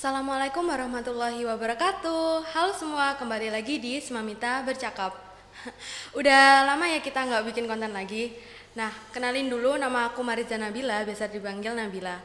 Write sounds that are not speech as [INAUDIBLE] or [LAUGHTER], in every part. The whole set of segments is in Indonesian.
Assalamualaikum warahmatullahi wabarakatuh. Halo semua, kembali lagi di Semamita Bercakap. [LAUGHS] Udah lama ya kita nggak bikin konten lagi. Nah, kenalin dulu nama aku Mariza Nabila, biasa dipanggil Nabila.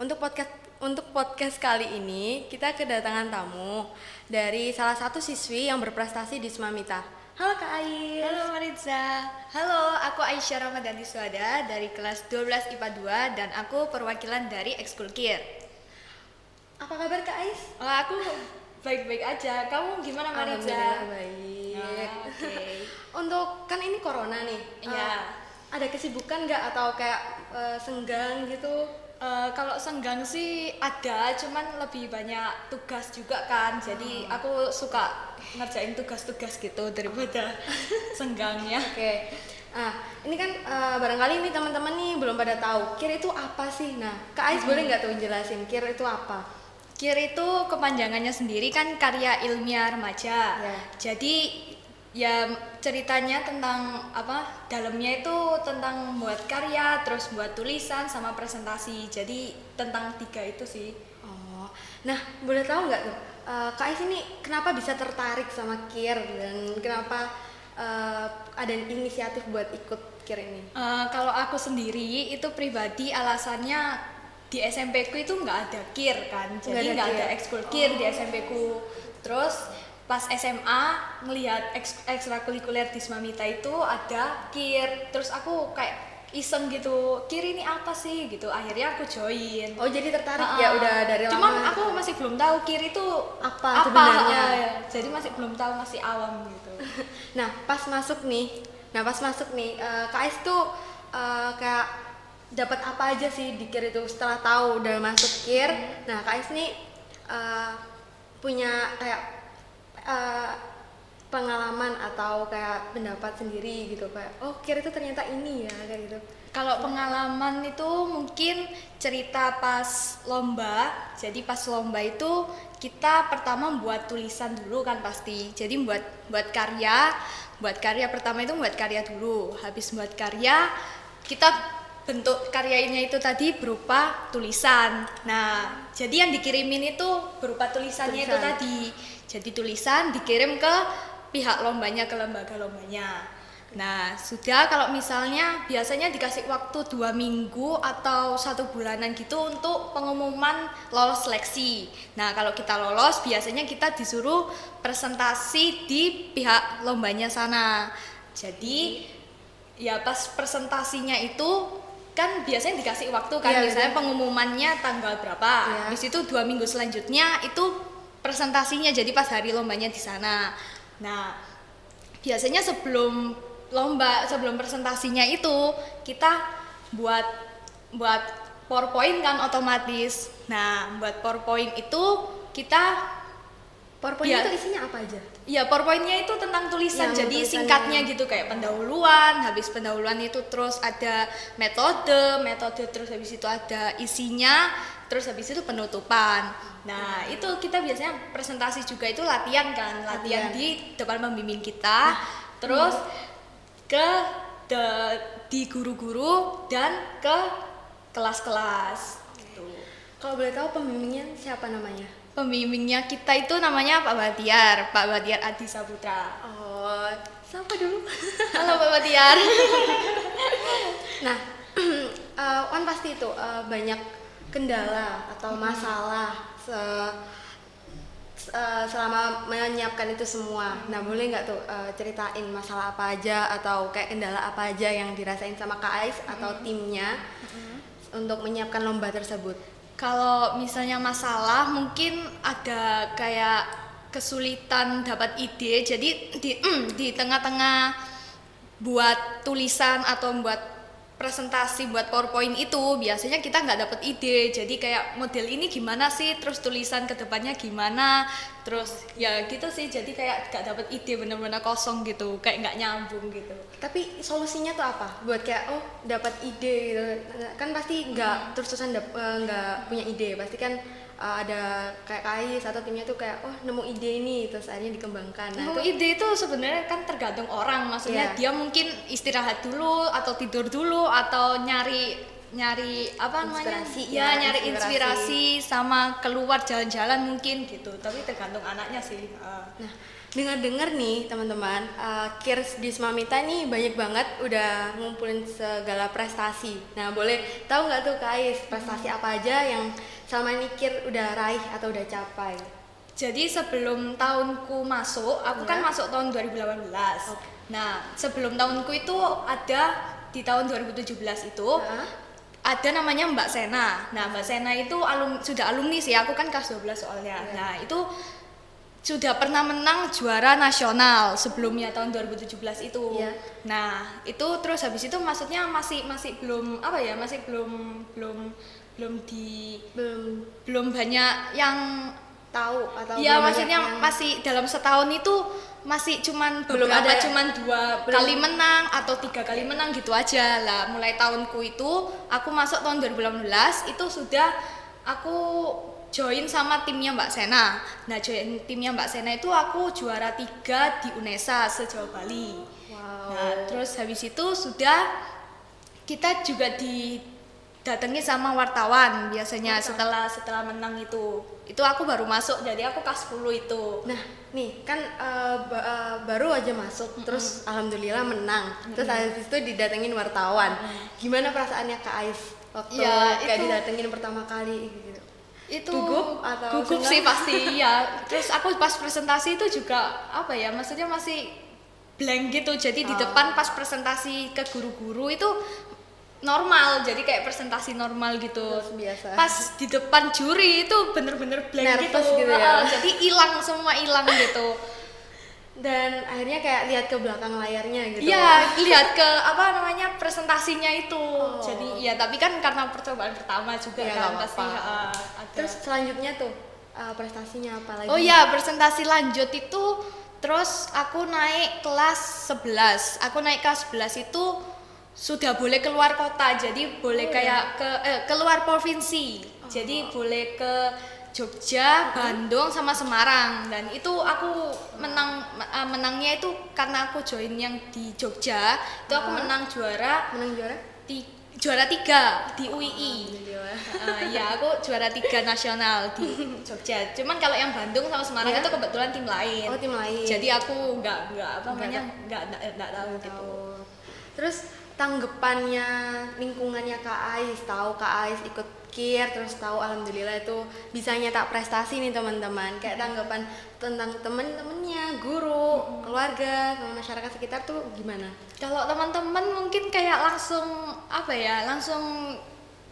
Untuk podcast untuk podcast kali ini, kita kedatangan tamu dari salah satu siswi yang berprestasi di Semamita. Halo Kak Ais. Halo Mariza. Halo, aku Aisyah Ramadhani Suada dari kelas 12 IPA 2 dan aku perwakilan dari Ekskul Kir. Apa kabar Kak Ais? Oh, aku baik-baik aja. Kamu gimana Mariza? Alhamdulillah baik Oh, Oke. [LAUGHS] Untuk kan ini corona nih. Iya. eh, ada kesibukan nggak atau kayak eh, senggang gitu? Eh, kalau senggang sih ada, cuman lebih banyak tugas juga kan. Jadi aku suka ngerjain tugas-tugas gitu daripada [LAUGHS] senggangnya. Oke. Nah, ini kan eh, barangkali nih teman-teman nih belum pada tahu kir itu apa sih? Nah, Kak Ais boleh nggak tuh jelasin kir itu apa? KIR itu kepanjangannya sendiri kan karya ilmiah remaja. Ya. Jadi ya ceritanya tentang apa? Dalamnya itu tentang buat karya, terus buat tulisan sama presentasi. Jadi tentang tiga itu sih. Oh, nah boleh tahu nggak tuh eh, Kak Ais ini kenapa bisa tertarik sama kir dan kenapa eh, ada inisiatif buat ikut kir ini? Eh, kalau aku sendiri itu pribadi alasannya di SMP ku itu nggak ada KIR kan, jadi ada nggak ada KIR. ekskul KIR di SMP ku. Terus pas SMA ngelihat eks- ekstrakurikuler di Smamita itu ada KIR, terus aku kayak iseng gitu, KIR ini apa sih gitu. Akhirnya aku join. Oh jadi tertarik Ah, ya udah dari lama. aku masih belum tahu KIR itu Apa sebenarnya? ah, ya. Jadi masih belum tahu, masih awam gitu. [LAUGHS] Nah, pas masuk nih, nah pas masuk nih, eh, Kak Ais tuh eh, kayak dapat apa aja sih di KIR itu setelah tahu udah masuk KIR. Nah, Kak Ais nih eh, punya kayak eh, pengalaman atau kayak pendapat sendiri gitu kayak oh KIR itu ternyata ini ya kayak gitu. Kalau pengalaman itu mungkin cerita pas lomba. Jadi pas lomba itu kita pertama buat tulisan dulu kan pasti. Jadi buat buat karya, buat karya pertama itu buat karya dulu. Habis buat karya kita bentuk karyanya itu tadi berupa tulisan. Nah, jadi yang dikirimin itu berupa tulisannya itu Tulisan. tadi. Jadi tulisan dikirim ke pihak lombanya ke lembaga lombanya. Nah, sudah kalau misalnya biasanya dikasih waktu dua minggu atau satu bulanan gitu untuk pengumuman lolos seleksi. Nah, kalau kita lolos, biasanya kita disuruh presentasi di pihak lombanya sana. Jadi, ya pas presentasinya itu kan biasanya dikasih waktu kan, Iya, misalnya betul. pengumumannya tanggal berapa. Iya. Habis itu dua minggu selanjutnya itu presentasinya jadi pas hari lombanya di sana. Nah, biasanya sebelum lomba sebelum presentasinya itu kita buat buat PowerPoint kan otomatis. Nah, buat PowerPoint itu kita PowerPoint Iya. itu isinya apa aja? Ya PowerPoint-nya itu tentang tulisan Yang jadi singkatnya gitu kayak pendahuluan, habis pendahuluan itu terus ada metode, metode terus habis itu ada isinya, terus habis itu penutupan. Nah, itu kita biasanya presentasi juga itu latihan kan, latihan, Latihan. di depan pembimbing kita. terus ke de- di guru-guru dan ke kelas-kelas gitu. Kalau boleh tahu pembimbingnya siapa namanya? Pembimbingnya kita itu namanya Pak Batiar, Pak Batiar Adi Saputra. Oh, siapa dulu? [LAUGHS] Halo Pak Batiar. [LAUGHS] Nah, [CLEARS THROAT] eh, kan pasti itu eh, banyak kendala atau masalah se- eh, selama menyiapkan itu semua. Nah, boleh nggak tuh eh, ceritain masalah apa aja atau kayak kendala apa aja yang dirasain sama Kak Ais atau timnya untuk menyiapkan lomba tersebut? Kalau misalnya masalah mungkin ada kayak kesulitan dapat ide. Jadi di di tengah-tengah buat tulisan atau buat presentasi buat PowerPoint itu biasanya kita nggak dapet ide. Jadi kayak model ini gimana sih? Terus tulisan ke depannya gimana? Terus ya gitu sih. Jadi kayak nggak dapet ide bener-bener kosong gitu. Kayak nggak nyambung gitu. Tapi solusinya tuh apa? Buat kayak oh dapat ide gitu. Kan pasti nggak terus-terusan dap- eh, nggak punya ide. Pasti kan eh, ada kayak Kais atau timnya tuh kayak oh nemu ide ini terus akhirnya dikembangkan. Nah, Nah, itu ide itu sebenarnya kan tergantung orang. Maksudnya Iya. dia mungkin istirahat dulu atau tidur dulu atau nyari nyari apa namanya Inspirasi ya, ya, nyari inspirasi. inspirasi sama keluar jalan-jalan mungkin gitu tapi tergantung anaknya sih Ah. Nah, dengar-dengar nih teman-teman, uh, Kirs di Smamita nih banyak banget udah ngumpulin segala prestasi. Nah, boleh tahu nggak tuh Kak Ais, prestasi apa aja yang selama ini Kir udah raih atau udah capai? Jadi sebelum tahunku masuk, aku kan Ya. masuk tahun 2018. Oke. Nah, sebelum tahunku itu ada di tahun 2017 itu Hah? ada namanya Mbak Sena. Nah, Mbak Sena itu alum, sudah alumni sih, aku kan kelas 12 soalnya. Iya. Nah, itu sudah pernah menang juara nasional sebelumnya tahun 2017 itu. Iya. Nah, itu terus habis itu maksudnya masih masih belum apa ya, masih belum belum belum di Belum. belum banyak yang tahu atau Iya maksudnya yang- masih dalam setahun itu masih cuman Belum ada- cuman dua belum- kali menang atau tiga kali menang gitu aja. Lah mulai tahunku itu aku masuk tahun 2018 itu sudah aku join sama timnya Mbak Sena. Nah join timnya Mbak Sena itu aku juara tiga di UNESA se-Jawa Bali. Wow. nah terus habis itu sudah kita juga didatangi sama wartawan biasanya setelah setelah menang itu itu aku baru masuk jadi aku kelas 10 itu Nah, nih kan uh, ba- uh, baru aja masuk, terus alhamdulillah menang. Terus habis itu didatengin wartawan. Gimana perasaannya Kak Ais waktu Ya, kayak itu- didatengin pertama kali gitu? itu Gugup atau gugup sih pasti [LAUGHS] ya terus aku pas presentasi itu juga apa ya maksudnya masih blank gitu jadi di Oh. depan pas presentasi ke guru-guru itu normal jadi kayak presentasi normal gitu Terus biasa. pas di depan juri itu bener-bener blank Nervous gitu, gitu ya. Jadi hilang semua hilang gitu Dan akhirnya kayak lihat ke belakang layarnya gitu. Iya, lihat ke apa namanya presentasinya itu. Oh. Jadi ya tapi kan karena percobaan pertama juga Iya, kan pasti uh, ada. Terus selanjutnya tuh uh, prestasinya apa lagi? Oh iya, presentasi lanjut itu terus aku naik kelas 11. Aku naik kelas 11 itu sudah boleh keluar kota. Jadi boleh Oh, kayak ke eh, keluar provinsi. Jadi boleh ke Jogja, Bandung sama Semarang dan itu aku menang eh, menangnya itu karena aku join yang di Jogja itu aku menang juara Menang juara? ti- juara tiga di UII. Eh, ya aku juara tiga nasional di [LAUGHS] Jogja. Cuman kalau yang Bandung sama Semarang Ya. itu kebetulan tim lain. Oh, tim lain. Jadi aku nggak nggak apa namanya nggak nggak tahu gitu. Tahu. Terus tanggapannya lingkungannya Kak Ais, tahu Kak Ais ikut KIR, terus tahu alhamdulillah itu bisa nyetak prestasi nih teman-teman. Kayak tanggapan tentang temen-temennya, guru, keluarga, sama masyarakat sekitar tuh gimana? Kalau teman-teman mungkin kayak langsung apa ya langsung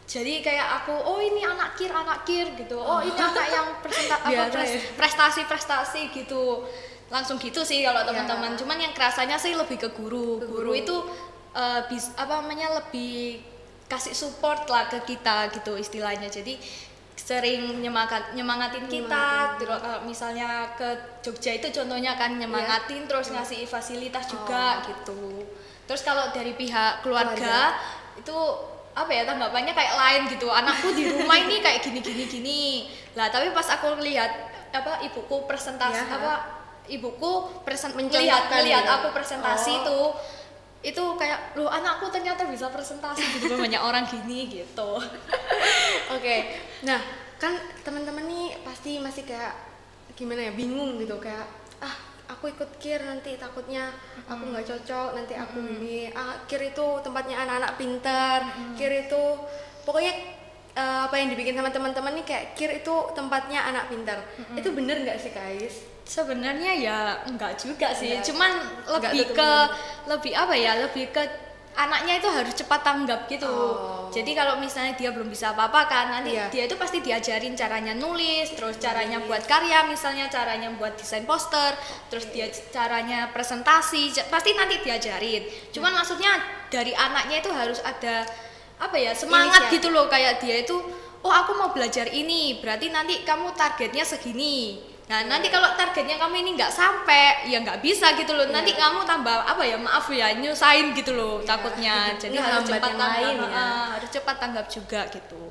jadi kayak aku oh ini anak kir anak kir gitu oh ini anak yang presenta [LAUGHS] apa Biasa pres- prestasi prestasi gitu langsung gitu sih kalau Ya. teman-teman cuman yang kerasanya sih lebih ke guru Ke guru, guru. itu eh, bis apa namanya lebih kasih support lah ke kita gitu istilahnya. Jadi sering nyemangat nyemangatin kita terus kalau misalnya ke Jogja itu contohnya kan nyemangatin terus ngasih fasilitas juga gitu. Terus kalau dari pihak keluarga, itu apa ya tanggapannya kayak lain gitu. Anakku di rumah ini kayak gini gini gini. Lah tapi pas aku lihat apa ibuku presentasi Ya. apa ibuku present melihat melihat gitu. aku presentasi Oh. itu itu kayak loh anakku ternyata bisa presentasi gitu banyak orang gini gitu. [LAUGHS] Oke, nah kan teman-teman nih pasti masih kayak gimana ya bingung gitu kayak ah aku ikut kir nanti takutnya aku nggak cocok nanti aku ini. Ah kir itu tempatnya anak-anak pintar kir itu pokoknya eh, apa yang dibikin sama teman-teman nih kayak kir itu tempatnya anak pintar. Itu bener nggak sih Kais? Sebenarnya ya enggak juga sih, Enggak. cuman Enggak lebih ke lebih apa ya, lebih ke anaknya itu harus cepat tanggap gitu. Oh. Jadi kalau misalnya dia belum bisa apa-apa kan, nanti Iya. dia itu pasti diajarin caranya nulis, terus caranya buat karya, misalnya caranya buat desain poster, terus dia caranya presentasi, pasti nanti diajarin. Cuman Hmm. maksudnya dari anaknya itu harus ada apa ya semangat Inisiatif. gitu loh kayak dia itu oh aku mau belajar ini berarti nanti kamu targetnya segini nah nanti kalau targetnya kamu ini nggak sampai ya nggak bisa gitu loh nanti Iya. kamu tambah apa ya maaf ya nyusahin gitu loh takutnya jadi harus cepat tanggap ya. harus cepat tanggap juga gitu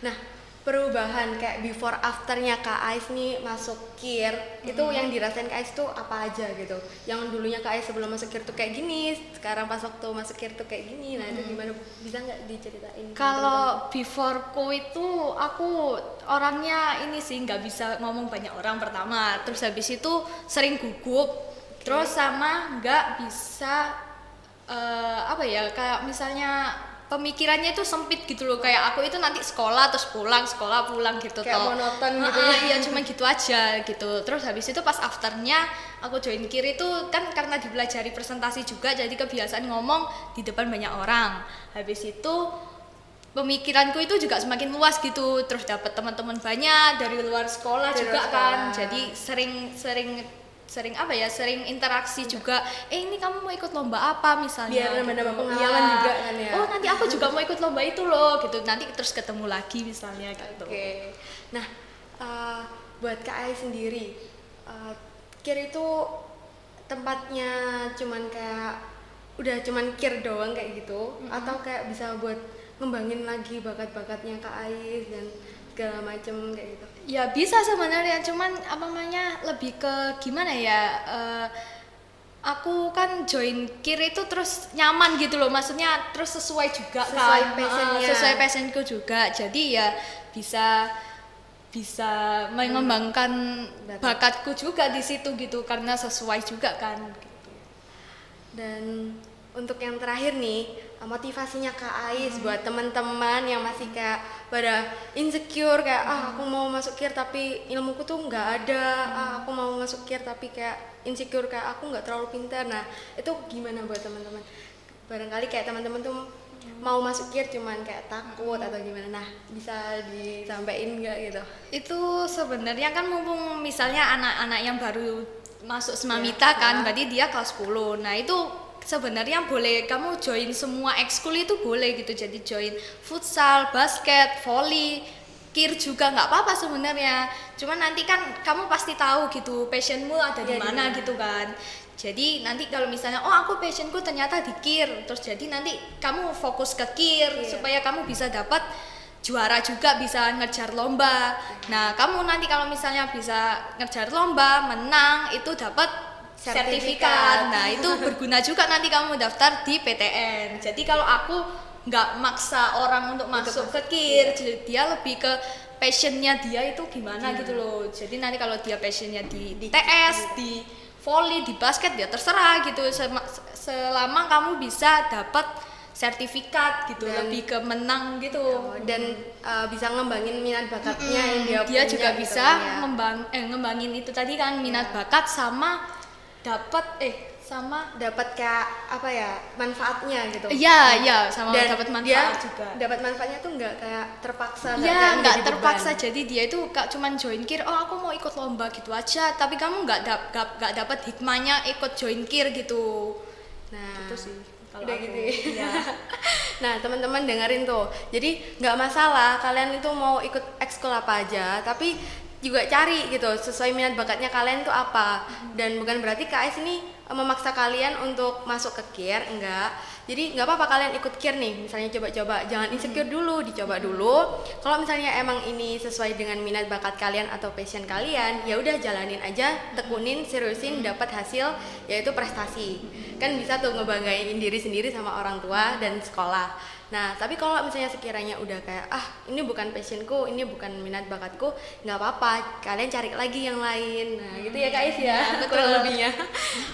Nah, perubahan kayak before afternya Kak Ais nih masuk KIR itu yang dirasain Kak Ais tuh apa aja gitu. Yang dulunya Kak Ais sebelum masuk KIR tuh kayak gini sekarang pas waktu masuk KIR tuh kayak gini. Nah itu gimana? Bisa nggak diceritain? Kalau beforeku itu aku orangnya ini sih nggak bisa ngomong banyak orang pertama, terus habis itu sering gugup, terus sama nggak bisa eh, apa ya kayak misalnya pemikirannya itu sempit gitu loh kayak aku itu nanti sekolah terus pulang sekolah pulang gitu Kayak toh. monoton gitu ya. iya [LAUGHS] cuma gitu aja gitu terus habis itu pas afternya aku join kiri itu kan karena dipelajari presentasi juga jadi kebiasaan ngomong di depan banyak orang habis itu pemikiranku itu juga semakin luas gitu terus dapat teman-teman banyak dari luar sekolah Dari juga luar kan sekolah. jadi sering sering apa ya sering interaksi juga eh ini kamu mau ikut lomba apa misalnya Biar nambah-nambah gitu. pengalaman Iya. juga kan ya. oh nanti aku juga mau ikut lomba itu loh gitu nanti terus ketemu lagi misalnya gitu Oke. Nah, eh, buat Kak Ai sendiri, eh, kir itu tempatnya cuman kayak udah cuman kir doang kayak gitu, atau kayak bisa buat ngembangin lagi bakat-bakatnya Kak Ais dan segala macem kayak gitu. Ya bisa sebenarnya, cuman apa namanya lebih ke gimana ya? eh, aku kan join kir itu terus nyaman gitu loh, maksudnya terus sesuai juga Sesuai kan, passionnya. Eh, sesuai passionku juga. Jadi ya bisa bisa mengembangkan Bakat. bakatku juga di situ gitu karena sesuai juga kan. Dan untuk yang terakhir nih, motivasinya Kak Ais buat teman-teman yang masih kayak pada insecure kayak ah aku mau masuk KIR tapi ilmuku tuh nggak ada, ah aku mau masuk KIR tapi kayak insecure kayak aku nggak terlalu pintar. Nah, itu gimana buat teman-teman? Barangkali kayak teman-teman tuh mau masuk KIR cuman kayak takut atau gimana. Nah, bisa disampaikan nggak gitu? Itu sebenarnya kan mumpung misalnya anak-anak yang baru masuk Semamita Ya, kan, ya. berarti dia kelas 10. Nah, itu sebenarnya boleh kamu join semua ekskul itu boleh gitu. Jadi join futsal, basket, volley, kir juga nggak apa-apa sebenarnya. Cuman nanti kan kamu pasti tahu gitu passionmu ada di Ya, di mana mana. gitu kan. Jadi nanti kalau misalnya oh aku passionku ternyata di kir, terus jadi nanti kamu fokus ke kir Iya. supaya kamu bisa dapat juara juga bisa ngejar lomba. Nah, kamu nanti kalau misalnya bisa ngejar lomba, menang itu dapat Sertifikat. sertifikat. Nah, itu berguna juga nanti kamu daftar di PTN. Jadi kalau aku nggak maksa orang untuk masuk ke KIR, jadi dia lebih ke passionnya dia itu gimana gitu loh. Jadi nanti kalau dia passionnya di, Di- TS, di volley, di basket dia terserah gitu. Selama kamu bisa dapat sertifikat gitu, Dan- lebih ke menang gitu. Dan uh, bisa ngembangin minat bakatnya yang dia, dia punya juga gitu bisa kan ya. ngembang eh ngembangin itu tadi kan minat Ya. bakat sama dapat eh sama dapat kayak apa ya manfaatnya gitu. iya iya sama Dan dapat dia manfaat juga Dapat manfaatnya tuh nggak kayak terpaksa. Iya, nggak terpaksa. beban. Jadi dia itu kak cuman join kir. Oh, aku mau ikut lomba gitu aja. Tapi kamu nggak dap nggak nggak dapat hikmahnya ikut join kir gitu. Nah, Itu sih. Kalau udah aku. gitu. ya. Iya. [LAUGHS] nah, teman-teman dengerin tuh. Jadi nggak masalah kalian itu mau ikut ekskul apa aja, tapi juga cari gitu sesuai minat bakatnya kalian tuh apa. Dan bukan berarti KS ini eh, memaksa kalian untuk masuk ke KIR, enggak. Jadi nggak apa-apa kalian ikut KIR nih, misalnya coba-coba, jangan insecure dulu, dicoba dulu. Kalau misalnya emang ini sesuai dengan minat bakat kalian atau passion kalian, ya udah jalanin aja, tekunin, seriusin, dapat hasil yaitu prestasi. Kan bisa tuh ngebanggain diri sendiri sama orang tua dan sekolah. Nah, tapi kalau misalnya sekiranya udah kayak ah ini bukan passionku, ini bukan minat bakatku, nggak apa-apa, kalian cari lagi yang lain. Nah, gitu ya Kak Is ya, betul. kurang lebihnya.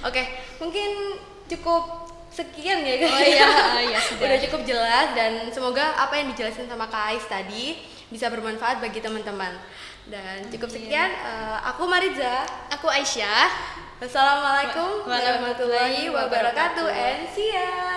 Oke, mungkin cukup sekian ya Kak. Oh iya, iya, [LAUGHS] sudah. Udah cukup jelas dan semoga apa yang dijelasin sama Kak Ais tadi bisa bermanfaat bagi teman-teman. Dan cukup sekian, eh, aku Mariza. Aku Aisyah. Wassalamualaikum Wa- warahmatullahi wabarakatuh and see ya.